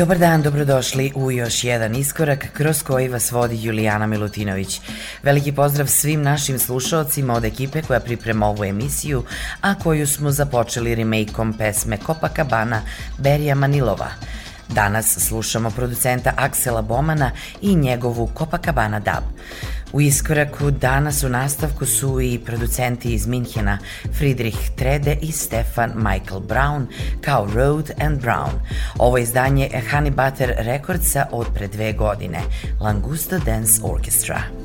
Dobar dan, dobrodošli u još jedan iskorak kroz koji vas vodi Julijana Milutinović. Veliki pozdrav svim našim slušalcima od ekipe koja priprema ovu emisiju, a koju smo započeli remake-om pesme Copacabana Berija Manilova. Danas slušamo producenta Aksela Bomana i njegovu Copacabana dub. U iskoraku danas u nastavku su i producenti iz Minhena Friedrich Trede i Stefan Michael Brown kao Road and Brown. Ovo izdanje Honey Butter Recordsa od pre dve godine, Langusta Dance Orchestra.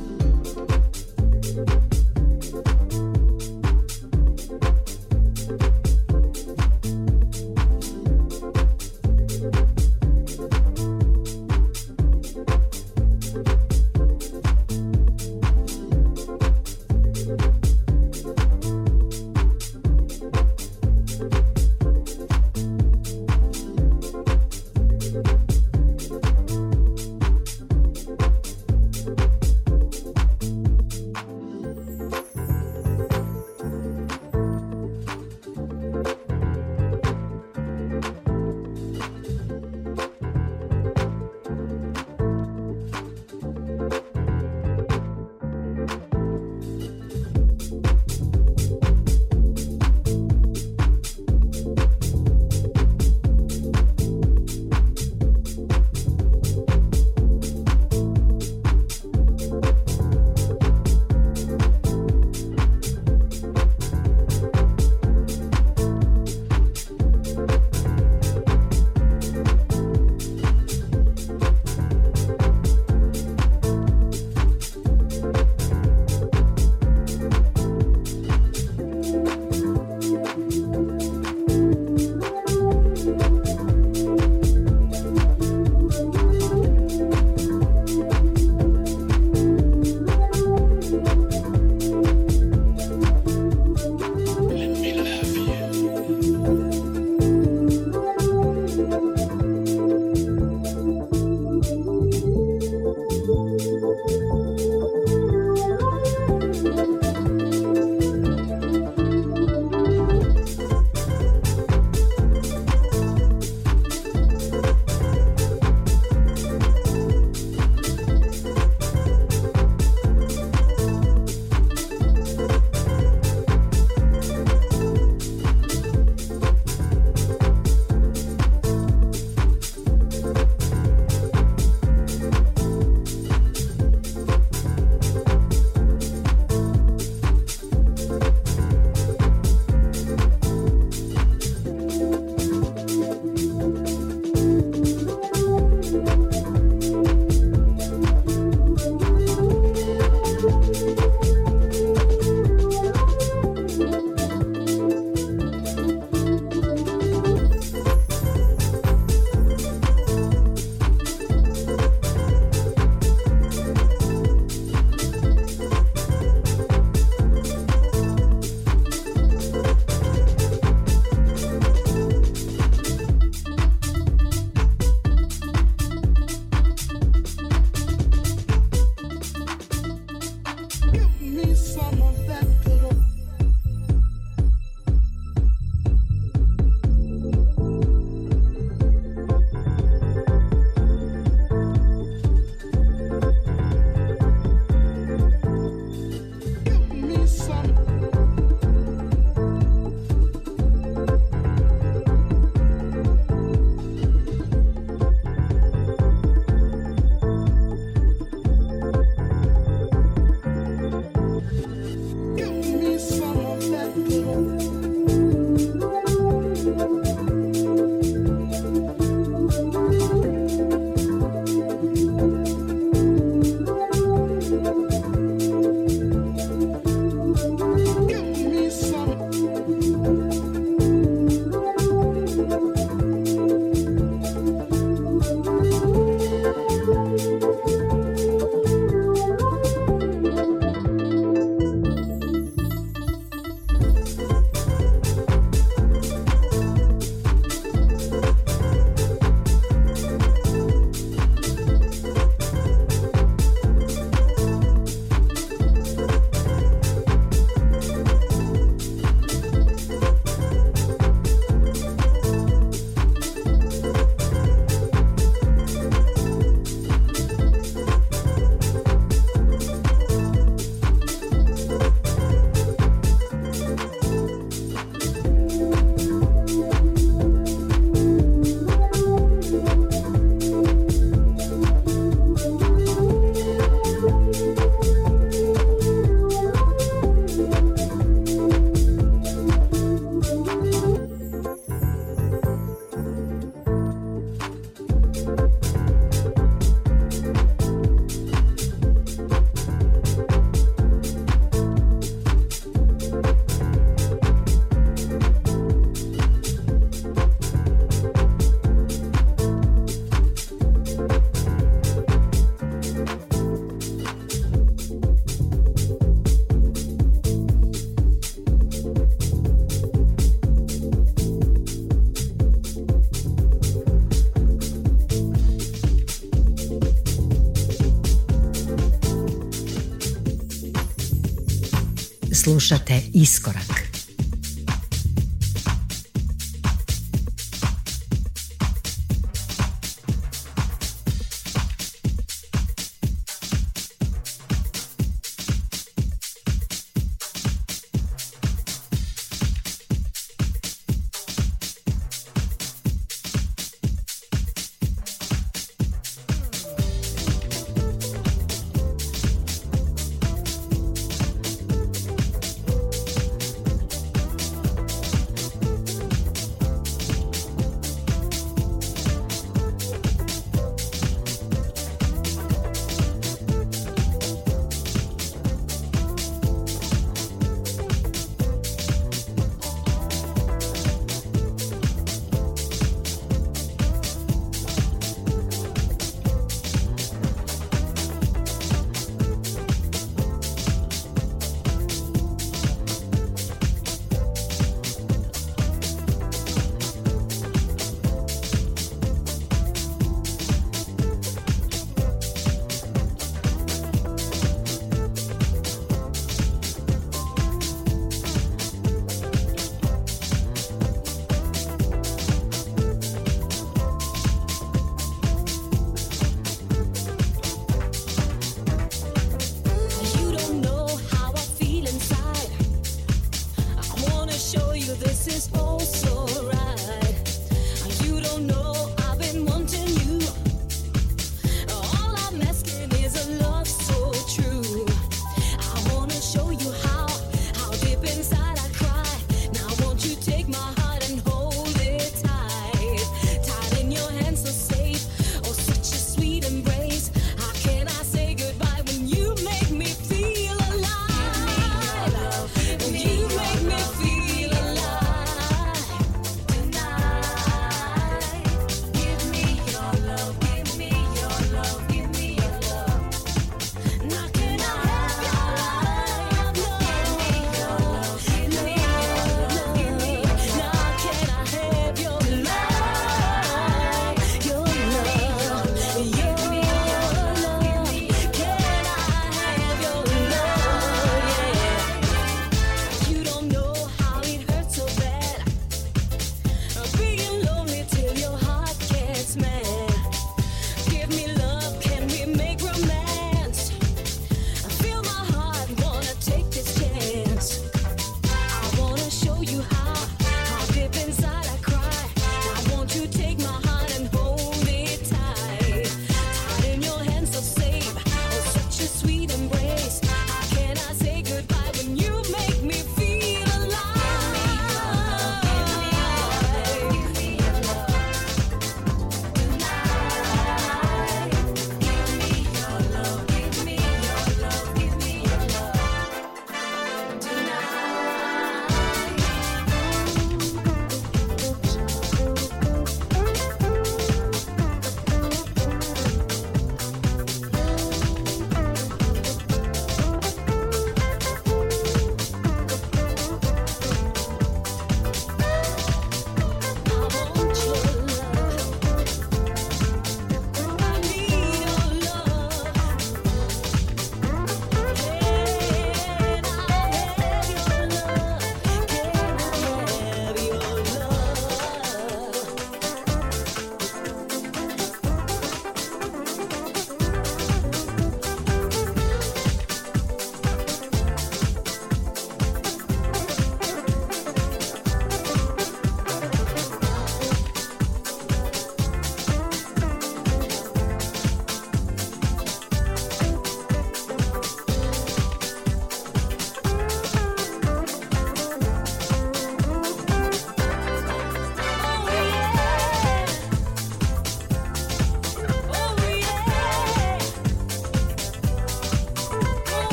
Slušate Iskorak.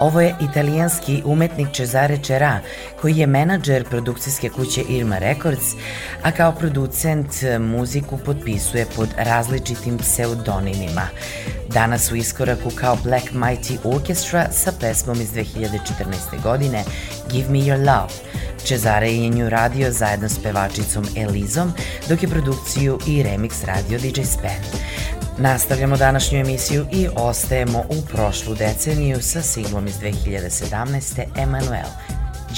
Ovo je italijanski umetnik Cesare Čera, koji je menadžer produkcijske kuće Irma Records, a kao producent muziku potpisuje pod različitim pseudonimima. Danas u iskoraku kao Black Mighty Orchestra sa pesmom iz 2014. godine Give Me Your Love. Cesare je nju radio zajedno s pevačicom Elizom, dok je produkciju i remix radio DJ Span. Nastavljamo današnju emisiju i ostajemo u prošlu deceniju sa singlom iz 2017. Emanuel,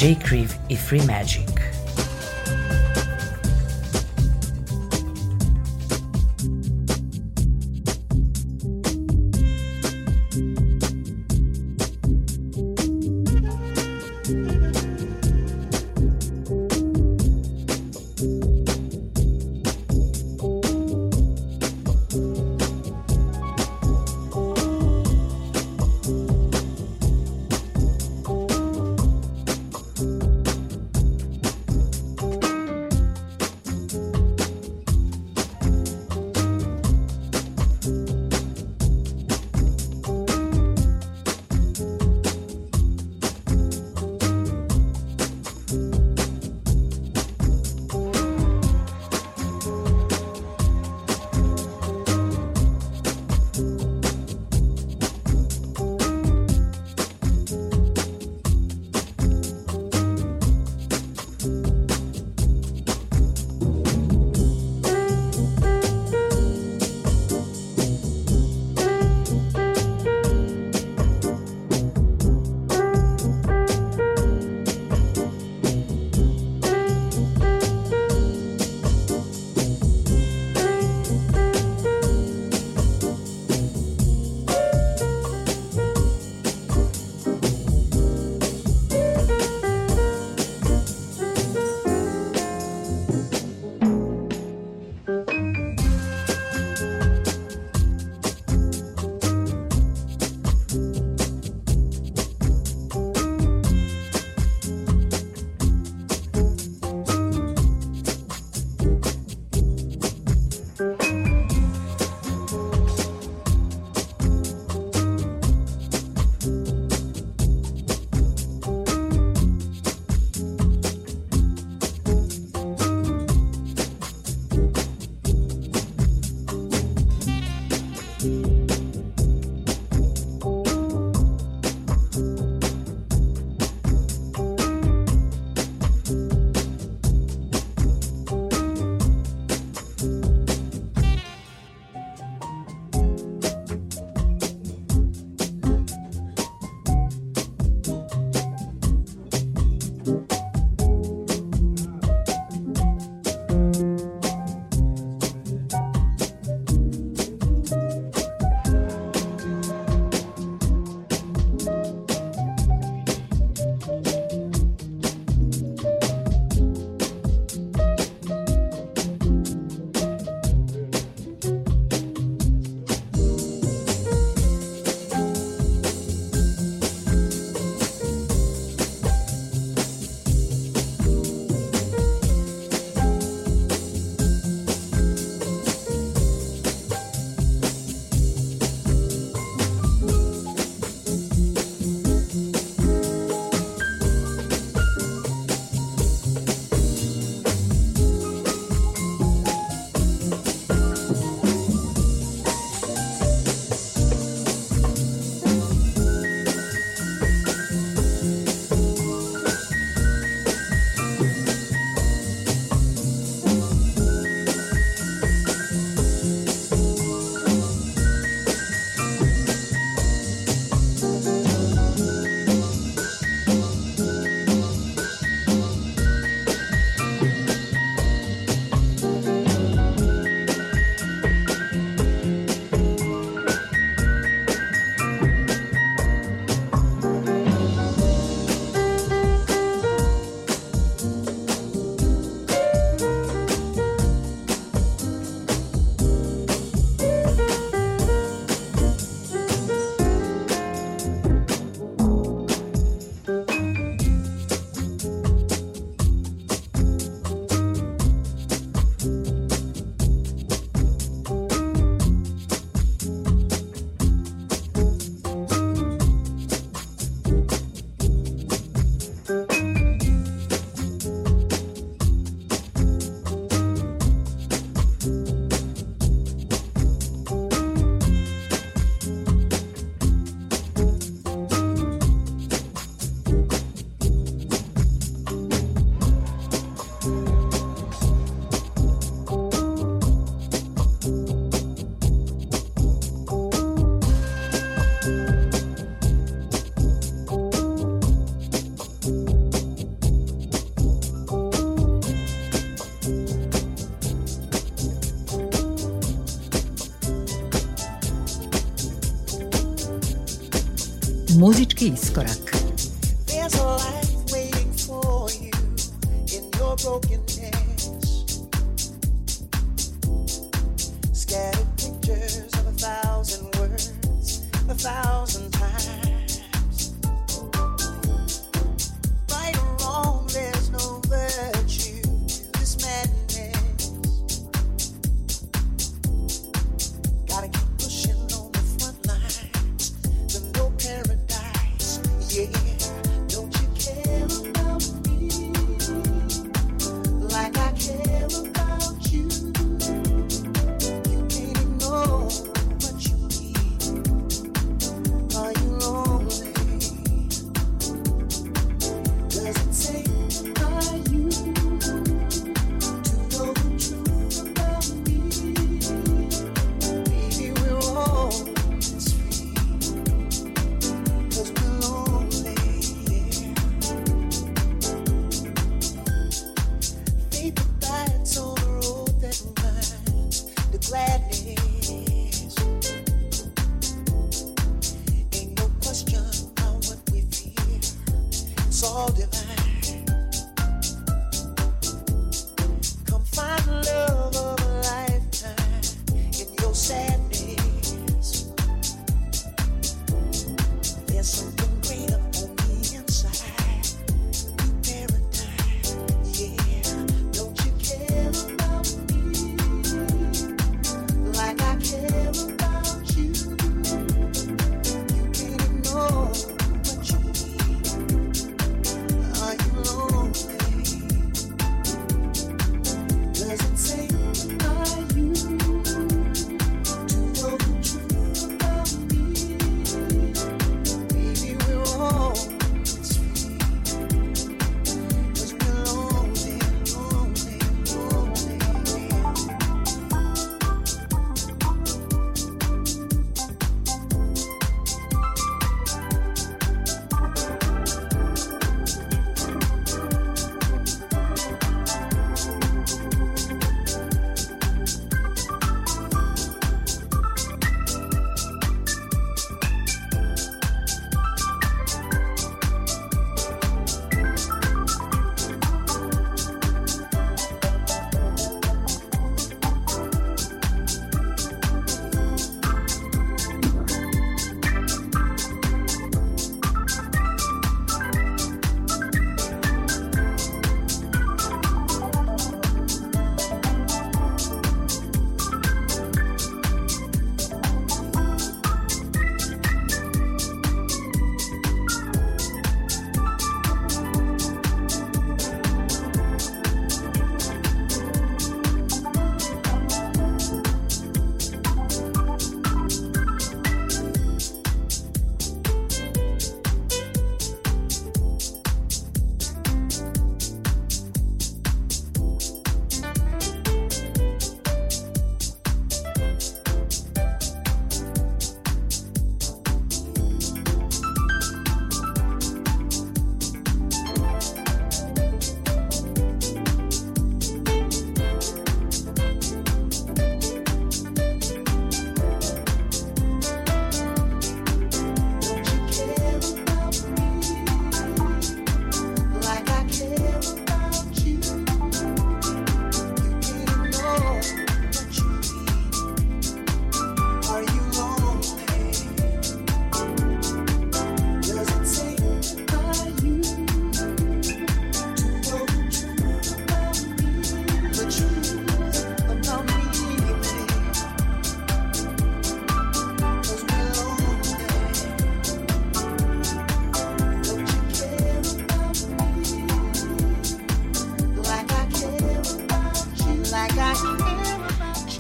J. Creve i Free Magic. muzički iskorak. divine.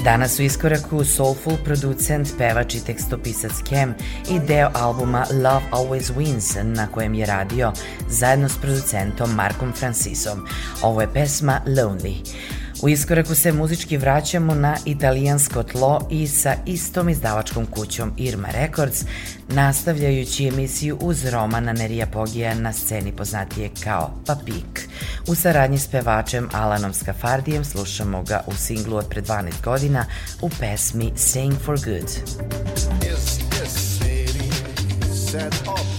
Danas u iskoraku soulful producent, pevač i tekstopisac Cam i deo albuma Love Always Wins na kojem je radio zajedno s producentom Markom Francisom. Ovo je pesma Lonely. U iskoraku se muzički vraćamo na italijansko tlo i sa istom izdavačkom kućom Irma Records, nastavljajući emisiju uz romana Nerija Pogija na sceni poznatije kao Papik. U saradnji s pevačem Alanom Skafardijem slušamo ga u singlu od pre 12 godina u pesmi Sing for Good. Is this city set up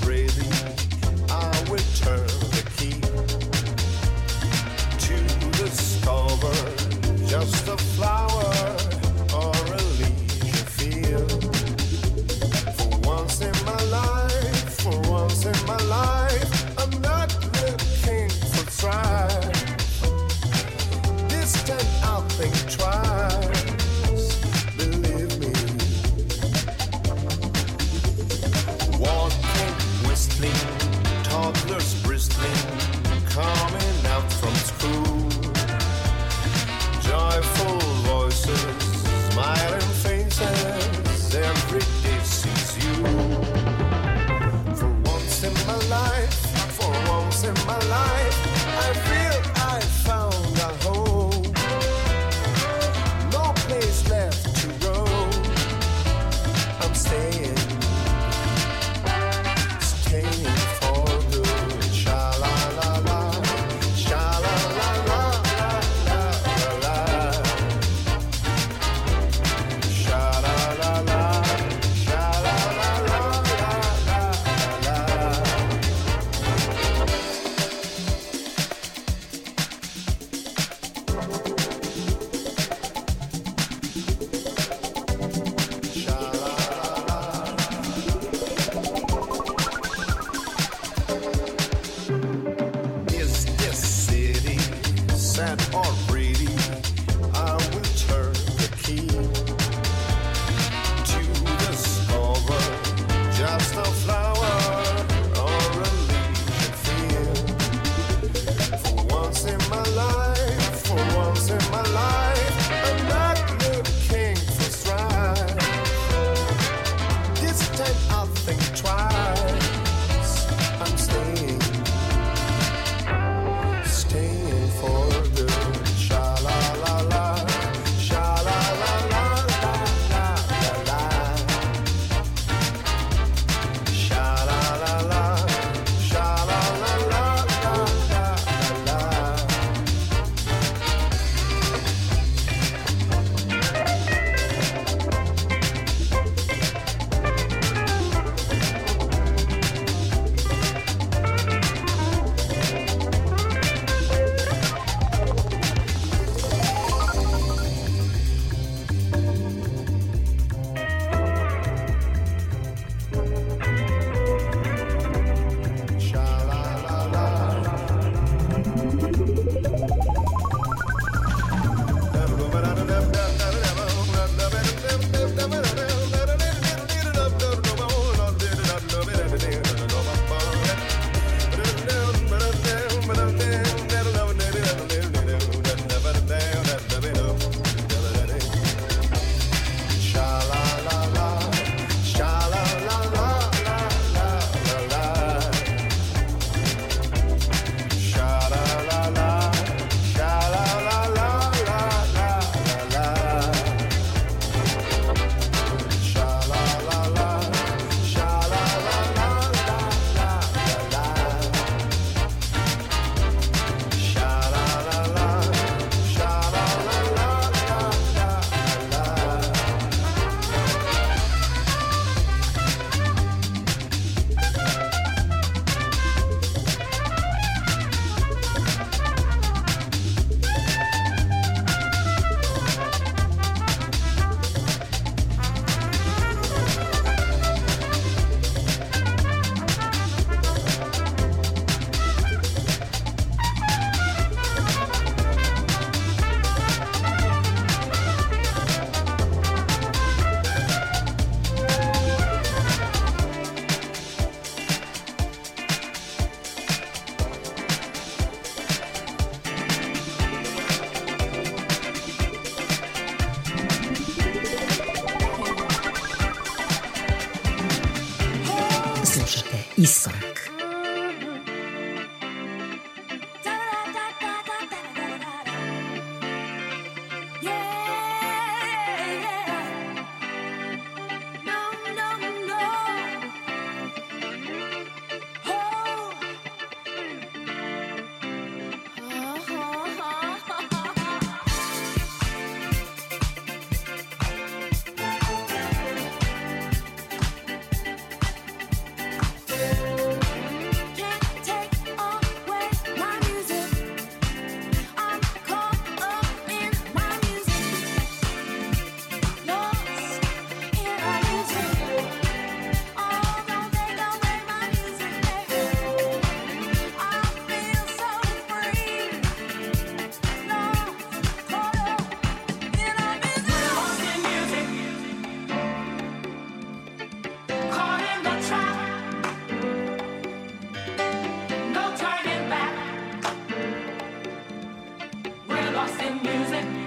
lost in music.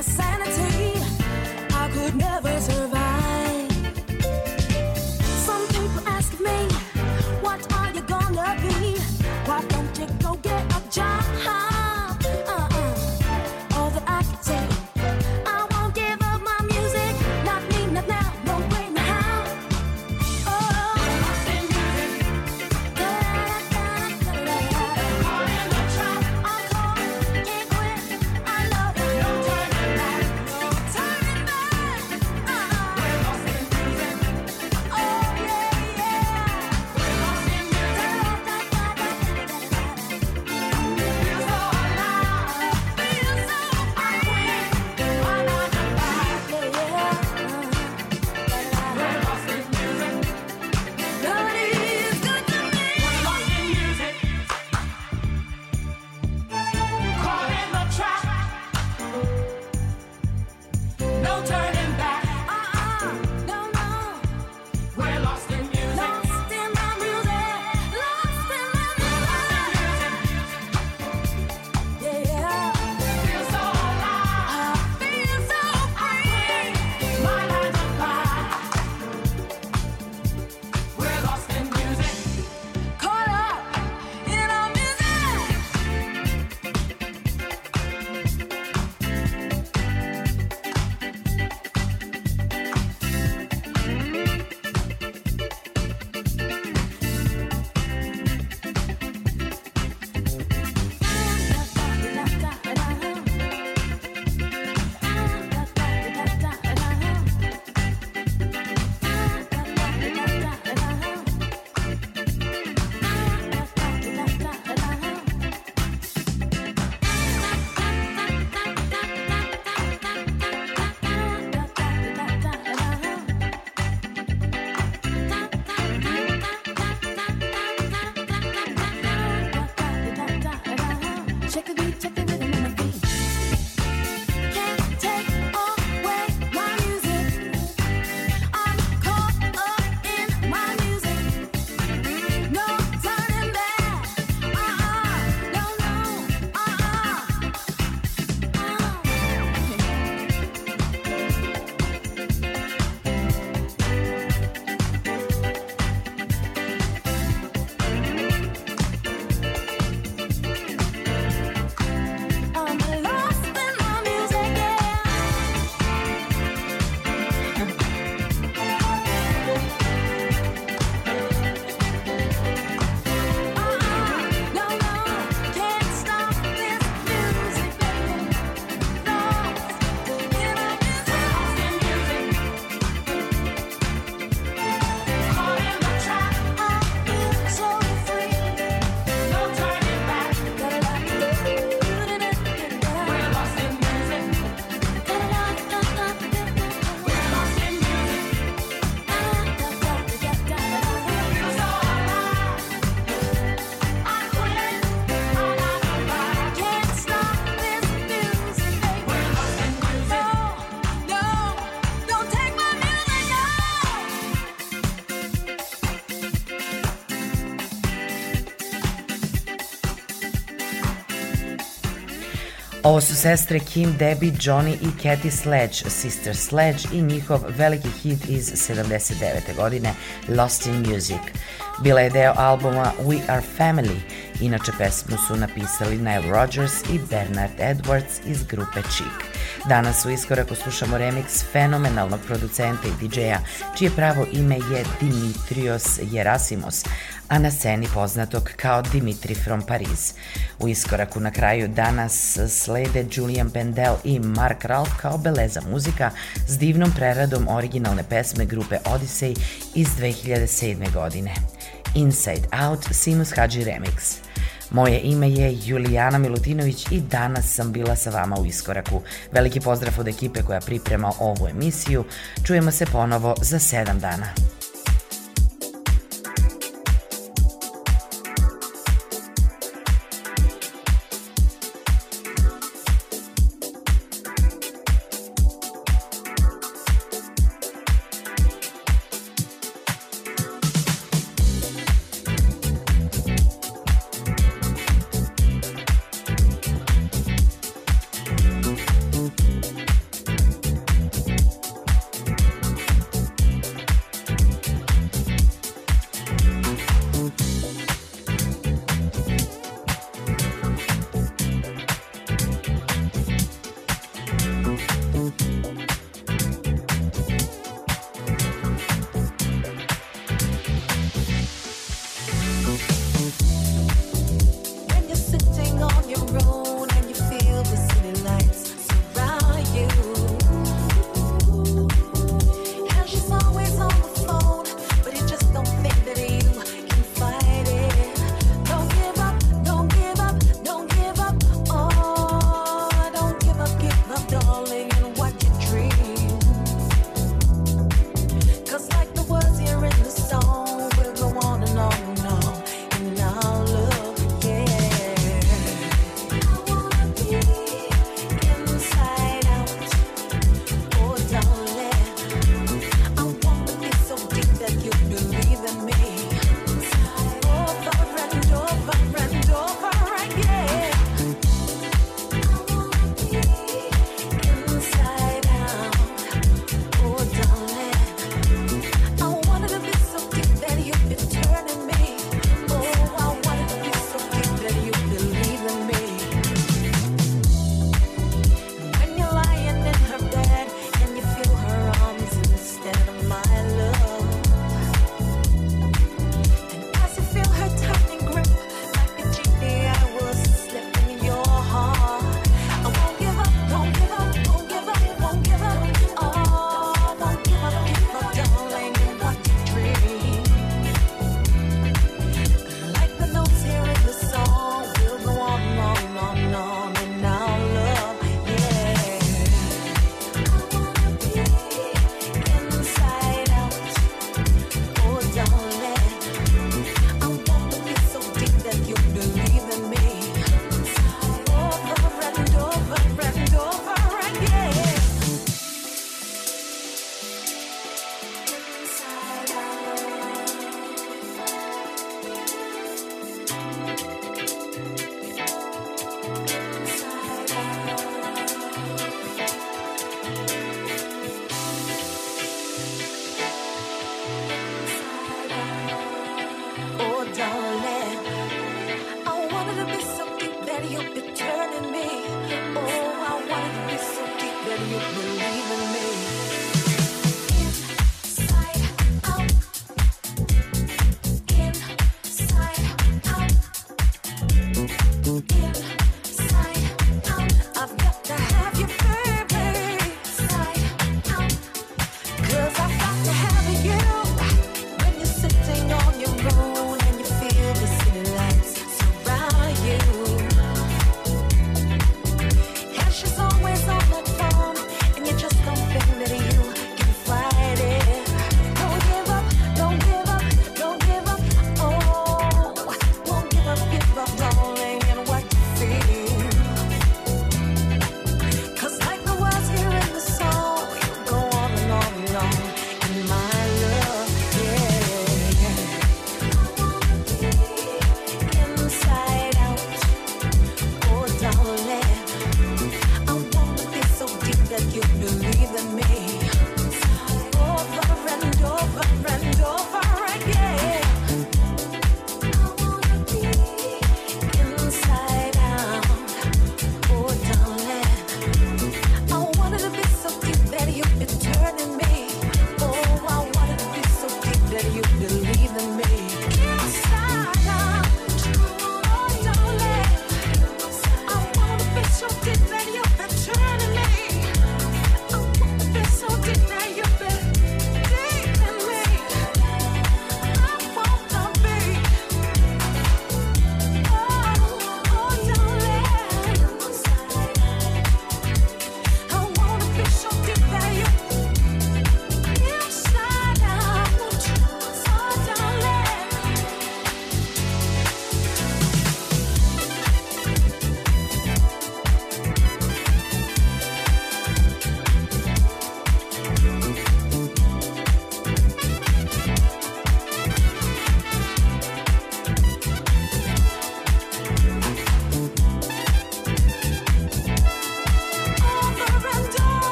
My sanity, I could never survive. Su sestre Kim, Debbie, Johnny i Katy Sledge, Sister Sledge i njihov veliki hit iz 79. godine Lost in Music. Bila je deo albuma We Are Family, inače pesmu su napisali Nile Rodgers i Bernard Edwards iz grupe Chic. Danas u iskoraku slušamo remix fenomenalnog producenta i DJ-a, čije pravo ime je Dimitrios Gerasimos, a na sceni poznatog kao Dimitri from Paris. U iskoraku na kraju danas slede Julian Bendel i Mark Ralph kao beleza muzika s divnom preradom originalne pesme grupe Odyssey iz 2007. godine. Inside Out Simus Hadži Remix. Moje ime je Julijana Milutinović i danas sam bila sa vama u iskoraku. Veliki pozdrav od ekipe koja priprema ovu emisiju. Čujemo se ponovo za sedam dana.